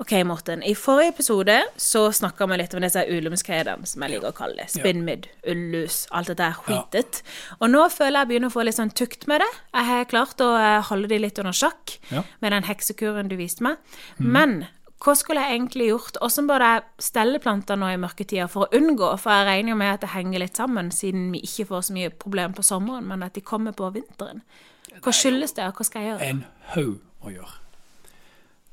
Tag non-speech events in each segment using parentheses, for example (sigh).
Ok, Morten. I forrige episode så snakka vi litt om disse ulumskredene, som jeg liker å kalle det. Spinnmidd, ullus, alt dette her skitet. Og nå føler jeg begynner å få litt sånn tukt med det. Jeg har klart å eh, holde de litt under sjakk Ja. med den heksekuren du viste meg. Men hva skulle jeg egentlig gjort? Hvordan bør jeg stelle planter nå i mørketida for å unngå? For jeg regner jo med at det henger litt sammen, siden vi ikke får så mye problem på sommeren, men at de kommer på vinteren. Hva skyldes det, og hva skal jeg gjøre? En haug å gjøre.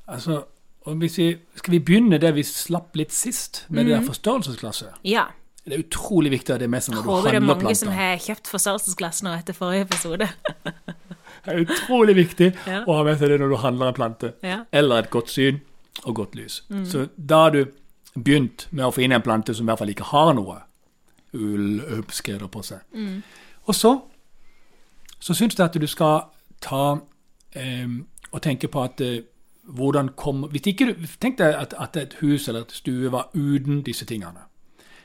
Altså, og vi, Skal vi begynne der vi slapp litt sist, med det der forstørrelsesglasset? Ja. Det er utrolig viktig at det er med seg når du handler planter. Tror det er mange som har kjøpt forstørrelsesglass nå etter forrige episode. (laughs) Det er utrolig viktig Ja. å ha med seg det når du handler en plante. Ja. Eller et godt syn og godt lys. Så da har du begynt med å få inn en plante som i hvert fall ikke har noe ulløpskreder på seg. Og så så syns jeg at du skal ta eh, og tenke på at eh, hvordan kom Hvis ikke du Tenk deg at, at et hus eller et stue var uten disse tingene.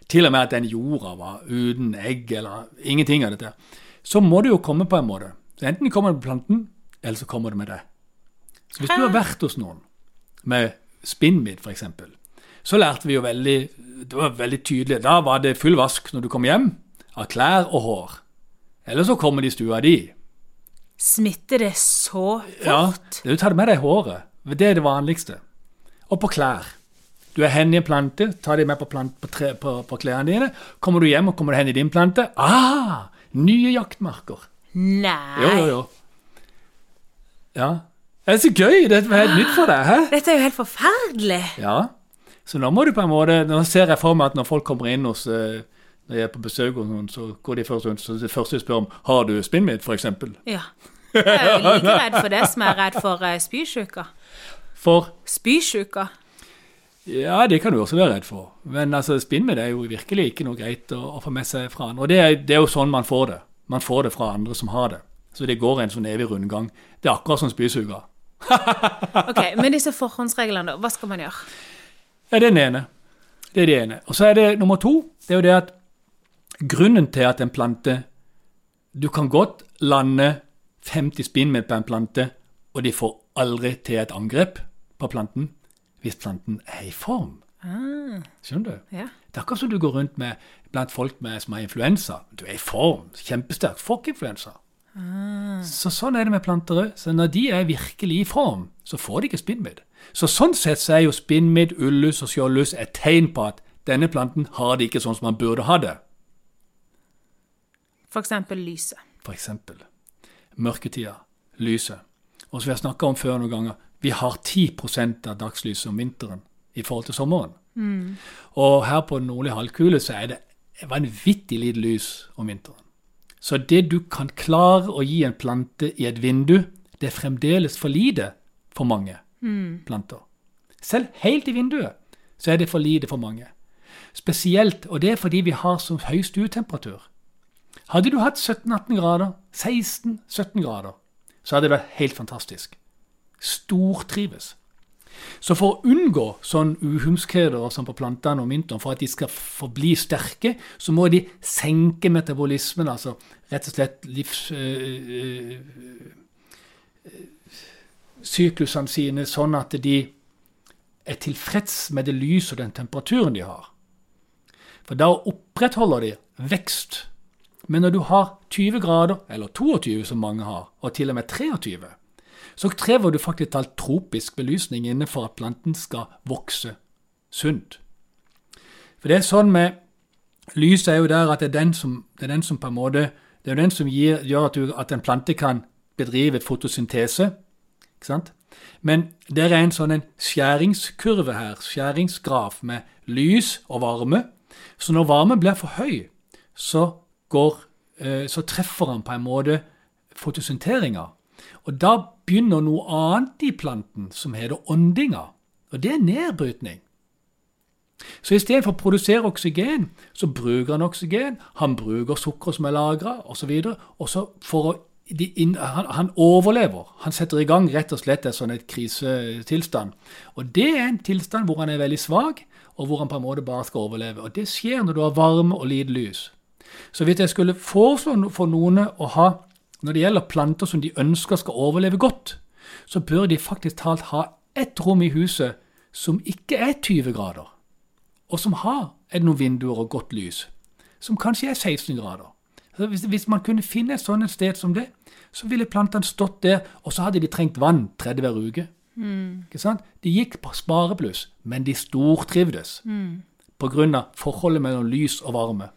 Til og med at den jorda var uten egg eller ingenting av dette. Så må det jo komme på en måte. Så Enten kommer det med planten, eller så kommer det med det. Så hvis du har vært hos noen med spinnmidd, f.eks., så lærte vi jo veldig Det var veldig tydelig. Da var det full vask når du kom hjem, av klær og hår. Eller så kommer de i stua di. Smitter det så fort? Ja, du tar det med deg håret. Det er det vanligste. Og på klær. Du er hen i en plante, ta dem med på, plant, på, tre, på, på klærne dine. Kommer du hjem og kommer du hen i din plante Ah! Nye jaktmarker. Nei. Jo, jo, jo. Ja. Det er så gøy! Det er helt nytt for deg. hæ? Dette er jo helt forferdelig. Ja. Så nå må du på en måte Nå ser jeg for meg at når folk kommer inn hos eh, Når jeg er på besøk hos noen, så går de først rundt så det første de spør om Har du spinnmidd, f.eks. Ja. Jeg er jo (laughs) like redd for det som jeg er redd for uh, spysjuka. For Spysjuka. Ja, det kan du også være redd for. Men altså, spinnmidd er jo virkelig ikke noe greit å, å få med seg fra andre. Og det er, det er jo sånn man får det. Man får det fra andre som har det. Så det går en sånn evig rundgang. Det er akkurat som spysuga. (laughs) Ok, Men disse forhåndsreglene, da. Hva skal man gjøre? Ja, det er den ene. Det er det ene. Og så er det nummer to. Det er jo det at grunnen til at en plante Du kan godt lande 50 spinnmidd på en plante, og de får aldri til et angrep på planten hvis planten er i form. Skjønner du? Ja. Det er akkurat som du går rundt med blant folk med, som har influensa. Du er i form, kjempesterk. Får ikke influensa. Så sånn er det med planter òg. Så når de er virkelig i form, så får de ikke spinnmidd. Så sånn sett så er jo spinnmidd, ullus og skjoldlus et tegn på at denne planten har det ikke sånn som man burde ha det. For eksempel lyset. For eksempel mørketida, lyset. Og som vi har snakka om før noen ganger, vi har 10 av dagslyset om vinteren i forhold til sommeren. Og her på den nordlige halvkule så er det vanvittig lite lys om vinteren. Så det du kan klare å gi en plante i et vindu, det er fremdeles for lite for mange planter. Selv helt i vinduet så er det for lite for mange. Spesielt, og det er fordi vi har så høy stuetemperatur. Hadde du hatt 17-18 grader, 16-17 grader, så hadde det vært helt fantastisk. Stortrives. Så for å unngå sånn uhumskheter som på plantene og mynten, for at de skal forbli sterke, så må de senke metabolismen, altså rett og slett livs... øh, øh, syklusene sine, sånn at de er tilfreds med det lyset og den temperaturen de har. For da opprettholder de vekst. Men når du har 20 grader, eller 22 som mange har, og til og med 23, så krever du faktisk talt tropisk belysning inne for at planten skal vokse sunt. For det er sånn med Lyset er jo der at det er den som, det er den som på en måte det er jo den som gir, gjør at, du, at en plante kan bedrive fotosyntese. Ikke sant? Men det er en sånn en skjæringskurve her, skjæringsgraf med lys og varme. Så når varmen blir for høy, så, går, eh, så treffer han på en måte fotosynteringa. Og da begynner noe annet i planten som heter åndinga. Og det er nedbrytning. Så istedenfor å produsere oksygen, så bruker han oksygen. Han bruker sukker som er lagra, osv. Han, han overlever. Han setter i gang rett og slett en sånn et krisetilstand. Og det er en tilstand hvor han er veldig svak, og hvor han på en måte bare skal overleve. Og det skjer når du har varme og lite lys. Så hvis jeg skulle foreslå for noen å ha Når det gjelder planter som de ønsker skal overleve godt, så bør de faktisk talt ha ett rom i huset som ikke er 20 grader, og som har noen vinduer og godt lys, som kanskje er 16 grader. Så hvis, hvis man kunne finne et sånt sted som det, så ville plantene stått der, og så hadde de trengt vann 30 hver uke. Ikke sant? De gikk på sparepluss, men de stortrivdes Mm. av forholdet mellom lys og varme.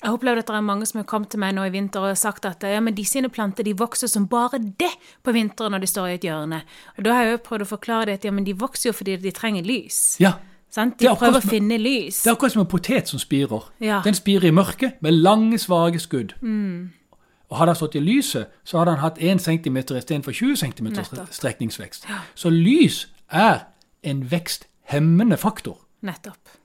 Jeg opplever at det er mange som har kommet til meg nå i vinter og sagt at ja, men de sine planter de vokser som bare det på vinteren når de står i et hjørne. Og Da har jeg jo prøvd å forklare det at ja, men de vokser jo fordi de trenger lys. Ja, Sant? De er prøver å finne lys. Det er akkurat som en potet som spirer. Ja. Den spirer i mørket med lange, svake skudd. Mm. Og Hadde han stått i lyset, så hadde han hatt 1 cm istedenfor 20 cm Nettopp. strekningsvekst. Så lys er en veksthemmende faktor. Nettopp.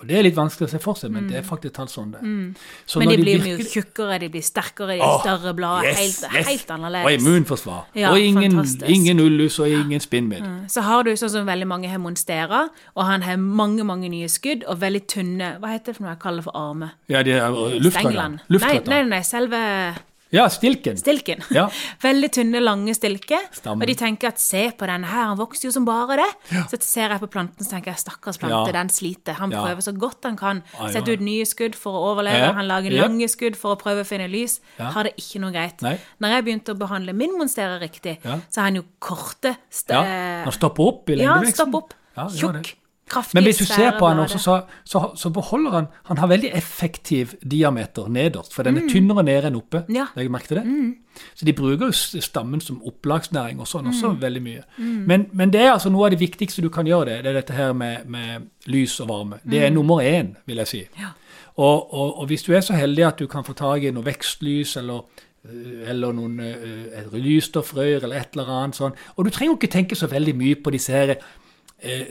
Og Det er litt vanskelig å se for seg, men det er faktisk talt sånn det. Så Mm. Men når de blir virkelig- tjukkere, de blir sterkere, de har større blader. yes, helt, yes. helt annerledes. Og immunforsvar. Ja, og ingen, ingen ullus og ingen spinnvidd. Så har du sånn som veldig mange har monstera, og han har mange mange nye skudd og veldig tynne Hva heter det for noe jeg kaller for arme? Ja, det er luftradar. Nei, nei, nei, selve Ja, stilken. stilken. Ja. (laughs) Veldig tynne, lange stilker. Og de tenker at se på denne her, han vokser jo som bare det. Så ser jeg på planten så tenker jeg stakkars plante, Ja. den sliter. Han Ja. prøver så godt han kan. Ja, ja. Ut nye skudd for å overleve. Ja. Han lager Ja. lange skudd for å prøve å finne lys. Ja. Har det ikke noe greit. Nei. Når jeg begynte å behandle min monstera riktig, Ja. så har han jo korte st Ja, Han stopper opp i Ja, lengdeveksten. Ja, stopper opp. Tjukk. Kraftig, Men hvis du ser på han også, så, så, så beholder han Han har veldig effektiv diameter nederst, for den Mm. er tynnere nede enn oppe. Ja. Jeg merket det. det? Så de bruker jo stammen som opplagsnæring og sånn også Mm. veldig mye. Men, men det er altså noe av det viktigste du kan gjøre, det, det er dette her med, med lys og varme. Det er nummer én, vil jeg si. Mm. Ja. Og, og, og hvis du er så heldig at du kan få tak i noe vekstlys eller øh, eller noen uh, lysstoffrør eller et eller annet sånn. Og du trenger jo ikke tenke så veldig mye på disse her eh,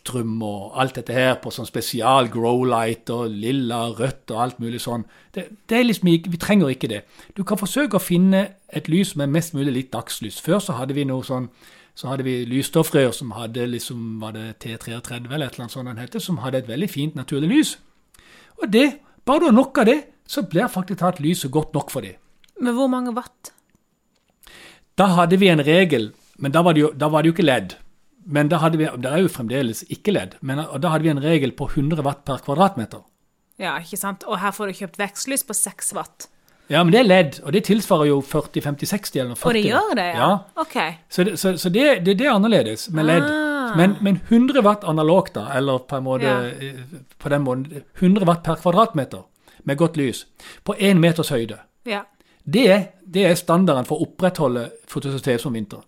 Spektrum og alt dette her på sånn spesial growlight og lilla, rødt og alt mulig sånn. Det, det er liksom Vi trenger ikke det. Du kan forsøke å finne et lys som er mest mulig litt dagslys. Før så hadde vi noe sånn så hadde vi lysstoffrør som hadde liksom, var det T33 eller et eller annet sånt den heter, som hadde et veldig fint naturlig lys. Og det, bare du har nok av det, så blir faktisk tatt lyset godt nok for det. Men hvor mange watt? Da hadde vi en regel, men da var det jo, var det jo ikke ledd. Men da hadde vi, det er jo fremdeles ikke ledd, men da hadde vi en regel på 100 watt per kvadratmeter. Ja, ikke sant? Og her får du kjøpt vekstlys på 6 watt. Ja, men det er ledd, og det tilsvarer jo 40, 50, 60 eller 40. Og det gjør det, ja? Ja, Ok. så det, så, så det, det, det er annerledes med ledd. Ah. Men, men 100 watt analogt, da, eller på en måte Ja. eh, på den måten 100 watt per kvadratmeter med godt lys, på én meters høyde, Ja. det det er standarden for å opprettholde fotosystemet om vinteren.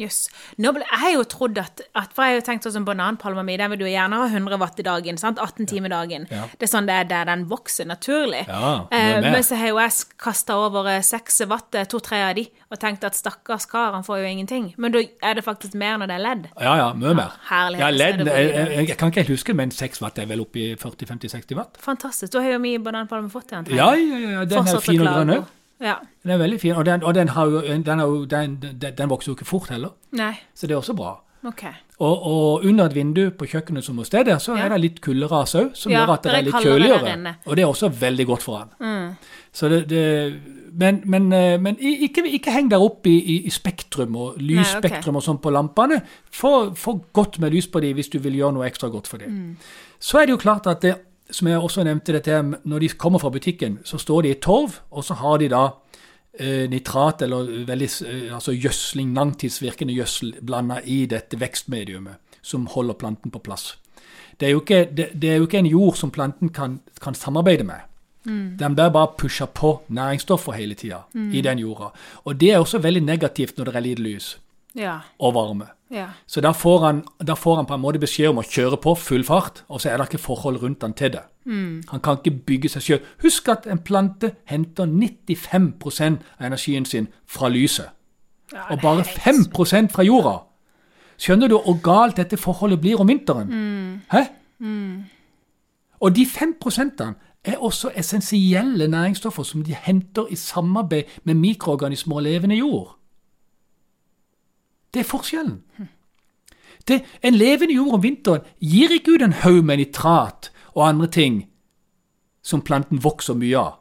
Jøss. Nå ble- Jeg har jo trodd at, at For jeg har jo tenkt sånn som bananpalma mi, den vil du gjerne ha 100 watt i dagen. sant? 18 timer i dagen. Ja. Det er sånn det er der den vokser naturlig. Ja, mye eh, men så har jo jeg kasta over eh, 6 watt, eh, to-tre av de, og tenkt at stakkars kar, han får jo ingenting. Men da er det faktisk mer når det er ledd. Ja, ja, mye mer. Ja, Ja, er ledd, jeg, jeg, jeg kan ikke helt huske, men 6 watt er vel oppe i 40-50-60 watt? Fantastisk. Da har jo vi bananpalme fått den. Ja, ja, ja, ja, den er Fortsatt fin og grønn òg. Ja. Den er veldig fin, og den, og den, har jo, den, jo, den, vokser jo ikke fort heller, Nei. så det er også bra. Okay. Og, og under et vindu på kjøkkenet som hos deg der, så Ja. er det litt kulderas òg, som Ja, gjør at det er er litt kjøligere. Og det er også veldig godt for han. Mm. Så det, det, men men, eh, men ikke, ikke heng der opp i, i, spektrum og lysspektrum og sånn på lampene. Få, få godt med lys på de hvis du vil gjøre noe ekstra godt for dem. Mm. Så er det jo klart at det, som jeg også nevnte dette, når de kommer fra butikken, så står de i torv, og så har de da eh, nitrat eller veldig, eh, altså gjødsling, langtidsvirkende gjødsel blanda i dette vekstmediumet som holder planten på plass. Det er jo ikke, det, det er jo ikke en jord som planten kan, kan samarbeide med. Den blir bare pusha på næringsstoffer hele tida i den jorda. Og det er også veldig negativt når det er lite lys Ja. og varme. Ja. Så da får, han, da får han på en måte beskjed om å kjøre på full fart, og så er det ikke forhold rundt han til det. Han kan ikke bygge seg sjøl. Husk at en plante henter 95% av energien sin fra lyset, Ja, og bare helt 5 fra jorda. Skjønner du hvor galt dette forholdet blir om vinteren? Hæ? Og de 5% er også essensielle næringsstoffer som de henter i samarbeid med mikroorganismer og levende jord. Det er forskjellen. Det, en levende jord om vinteren gir ikke ut en haug med nitrat og andre ting som planten vokser mye av,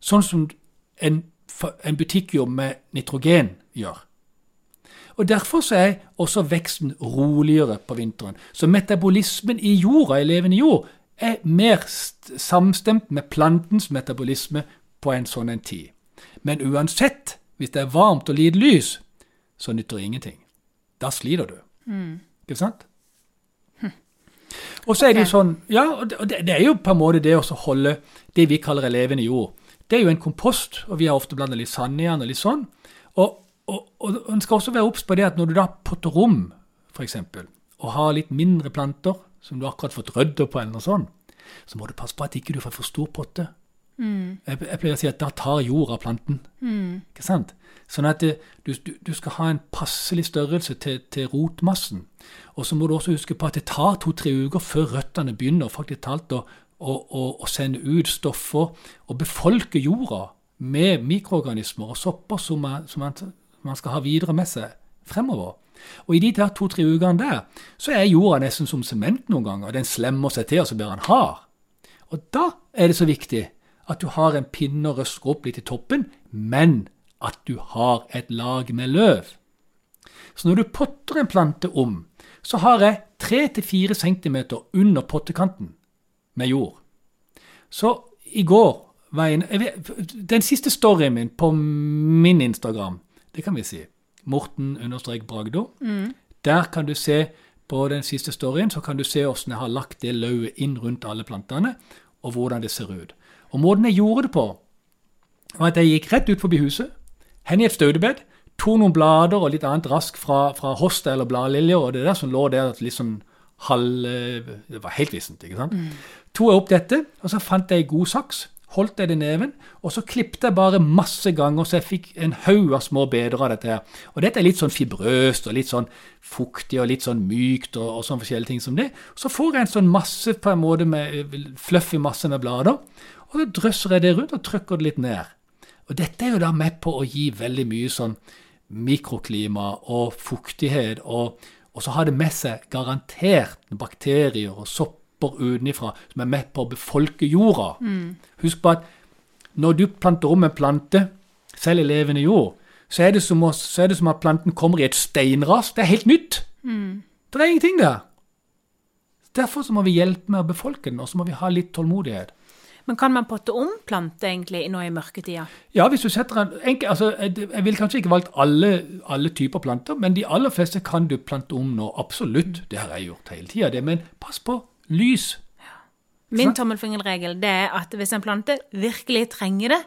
sånn som en, en butikkjord med nitrogen gjør. Og Derfor er også veksten roligere på vinteren. Så metabolismen i jorda, i levende jord, er mer samstemt med plantens metabolisme på en sånn en tid. Men uansett, hvis det er varmt og lite lys, så nytter det ingenting. Da sliter du. Mm. Ikke sant? Og så er det jo sånn, ja, og det, det er jo på en måte det å holde det vi kaller elevene i jord. Det er jo en kompost, og vi har ofte blanda litt sand i den og litt sånn. Og, og, og en skal også være obs på det at når du da potter rom, f.eks., og har litt mindre planter som du akkurat fått rydda på, eller noe sånt, så må du passe på at ikke du får for stor potte. Mm. Jeg, jeg, pleier å si at da tar jorda planten. Mm. Ikke sant? Sånn at det, du, du, skal ha en passelig størrelse til, til, rotmassen. Og så må du også huske på at det tar to-tre uker før røttene begynner faktisk talt å, å, å, å, sende ut stoffer og befolke jorda med mikroorganismer og sopper som man, som man, man skal ha videre med seg fremover. Og i de to-tre ukene der så er jorda nesten som sement noen ganger. Den slemmer seg til, og så blir den hard. Og da er det så viktig at du har en pinne og røsker opp litt i toppen, men at du har et lag med løv. Så når du potter en plante om, så har jeg 3-4 cm under pottekanten med jord. Så i går var en, Den siste storyen min på min Instagram, det kan vi si, Morten-Bragdo, mm. der kan du se på den siste storyen så kan du se hvordan jeg har lagt det lauvet inn rundt alle plantene, og hvordan det ser ut. Og måten jeg gjorde det på, var at jeg gikk rett ut forbi huset, hen i et stødebed, tok noen blader og litt annet rask fra, fra hosta eller bladliljer, og det der som lå der litt sånn halv Det var helt vissent, ikke sant. Mm. Tok jeg opp dette, og så fant jeg god saks, holdt jeg det i neven, og så klippet jeg bare masse ganger, så jeg fikk en haug av små beder av dette her. Og dette er litt sånn fibrøst og litt sånn fuktig og litt sånn mykt og, og sånn forskjellige ting som det. Så får jeg en sånn masse på en måte med fluffy masse med blader, og så drøsser jeg det rundt og trykker det litt ned. Og dette er jo da med på å gi veldig mye sånn mikroklima og fuktighet, og, og så har det med seg garantert bakterier og sopper utenfra som er med på å befolke jorda. Mm. Husk på at når du planter om en plante, selv i levende jord, så er, som, så er, det som at planten kommer i et steinras. Det er helt nytt. Mm. Det er ingenting der. Derfor så må vi hjelpe med å befolke den, og så må vi ha litt tålmodighet. Men kan man potte om planter egentlig nå i mørketida? Ja, hvis du setter en enkel, altså, Jeg vil kanskje ikke valgt alle, alle, typer planter, men de aller fleste kan du plante om nå. Absolutt. Det har jeg gjort hele tida, men pass på lys. Ja. Min tommelfingerregel det er at hvis en plante virkelig trenger det,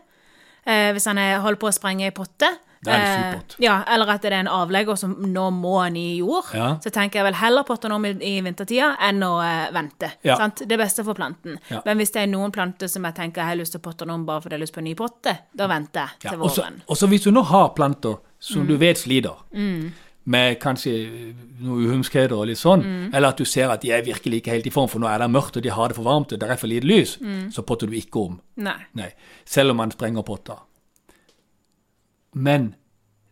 eh, hvis han holder på å sprenge i potte, det er eh, ja, eller at det er en avlegger som nå må en i jord. Ja. Så tenker jeg vel heller potte den om i, i vintertida enn å eh, vente. Ja. Sant? Det beste for planten. Ja. Men hvis det er noen planter som jeg tenker jeg har lyst til å potte den om bare fordi jeg har lyst på en ny potte, da venter jeg til våren. Og så hvis du nå har planter som mm. du vet sliter, mm. med kanskje noe uhumskheter og litt sånn, mm. eller at du ser at de er virkelig ikke helt i form, for nå er det mørkt og de har det for varmt og det er for lite lys, mm. så potter du ikke om. Nei. Nei. Selv om man sprenger potter. Men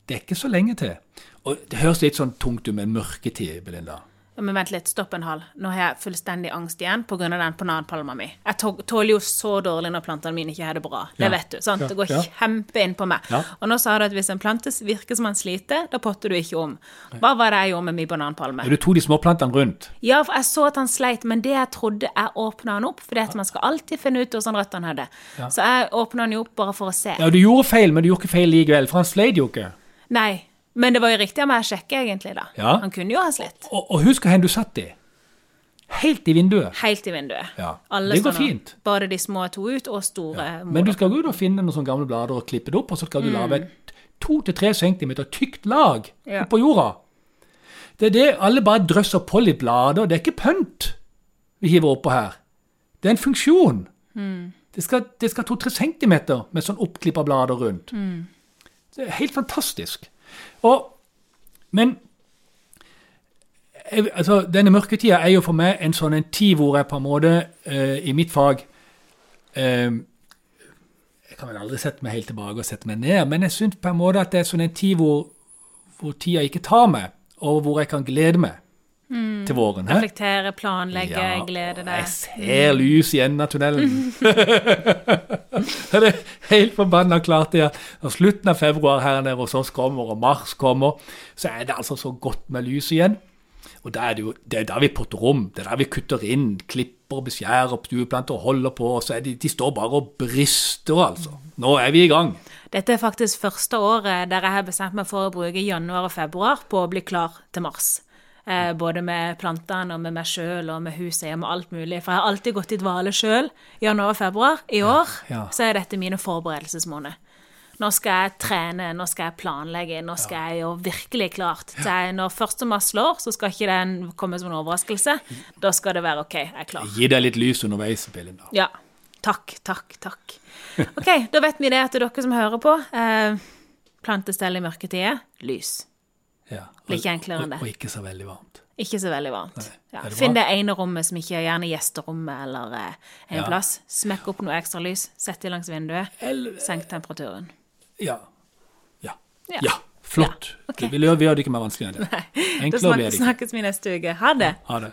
det er ikke så lenge til. Og Det høres litt sånn tungt ut med mørketid, Belinda. Ja, men vent litt, stopp en hal. Nå har jeg fullstendig angst igjen pga. den bananpalma mi. Jeg tåler jo så dårlig når plantene mine ikke har det bra. Det ja. vet du. sant? Det går ja. kjempe inn på meg. Ja. Og nå sa du at hvis en plante virker som han sliter, da potter du ikke om. Hva var det jeg gjorde med min bananpalme? Du tok de småplantene rundt? Ja, for jeg så at han sleit, men det jeg trodde jeg åpna han opp, fordi at man skal alltid finne ut hvordan røttene hadde. Så jeg åpna han jo opp bare for å se. Ja, du gjorde feil, men du gjorde ikke feil likevel, for han sleit jo ikke. Nei, men det var jo riktig av meg å sjekke, egentlig. da. Ja. Han kunne jo ha slitt. Og, og husk hvor du satt i. Helt i vinduet. Helt i vinduet. Ja. Alle det går fint. Bare de små to ut, og store ja. Men du skal gå ut og finne noen sånne gamle blader og klippe det opp, og så skal du mm. lage et to til tre centimeter tykt lag ja. oppå jorda. Det er det alle bare drøsser på litt blader. Det er ikke pønt vi hiver oppå her. Det er en funksjon. Mm. Det skal, skal to-tre centimeter med sånn oppklippa blader rundt. Mm. Det er helt fantastisk. Og, men jeg, altså, denne mørketida er jo for meg en sånn en tid hvor jeg på en måte uh, i mitt fag uh, Jeg kan vel aldri sette meg helt tilbake og sette meg ned, men jeg syns på en måte at det er sånn en tid hvor, hvor tida ikke tar meg, og hvor jeg kan glede meg. Til våren. hæ? Reflektere, planlegge, glede deg. jeg ser lys i enden av tunnelen. (laughs) (laughs) det er helt forbanna klart Ja. Når slutten av februar her nede hos oss kommer, og mars kommer, så er det altså så godt med lys igjen. Og da er det jo det er da vi potter om. Det er da vi kutter inn, klipper beskjærer opp stueplanter og holder på. og så er de, de står bare og brister, altså. Nå er vi i gang. Dette er faktisk første året der jeg har bestemt meg for å bruke januar og februar på å bli klar til mars. Eh, både med plantene og med meg sjøl og med huset hjemme og alt mulig. For jeg har alltid gått i dvale sjøl i januar og februar. I år ja. så er dette mine forberedelsesmåneder. Nå skal jeg trene, nå skal jeg planlegge, nå skal jeg gjøre virkelig klart. Jeg, når første mars slår, så skal ikke den komme som en overraskelse. Da skal det være OK, jeg er klar. Gi deg litt lys underveis, Belinda. Ja. Takk, takk, takk. OK, da vet vi det at dere som hører på. Eh, plantestell i mørketida, lys. Ja. Blir ikke enklere enn det. Og, og ikke så veldig varmt. Ikke så veldig varmt. Ja. Finn det ene rommet som ikke er gjerne gjesterommet eller eh, en Ja. plass. Smekk opp noe ekstra lys, sett det langs vinduet, Eller senk temperaturen. Ja. Ja. Ja. Flott. Ja, ok. Vi, vi gjør det ikke mer vanskelig enn det. Da Enklere blir det ikke. snakkes vi neste uke. Ha det. Ha det.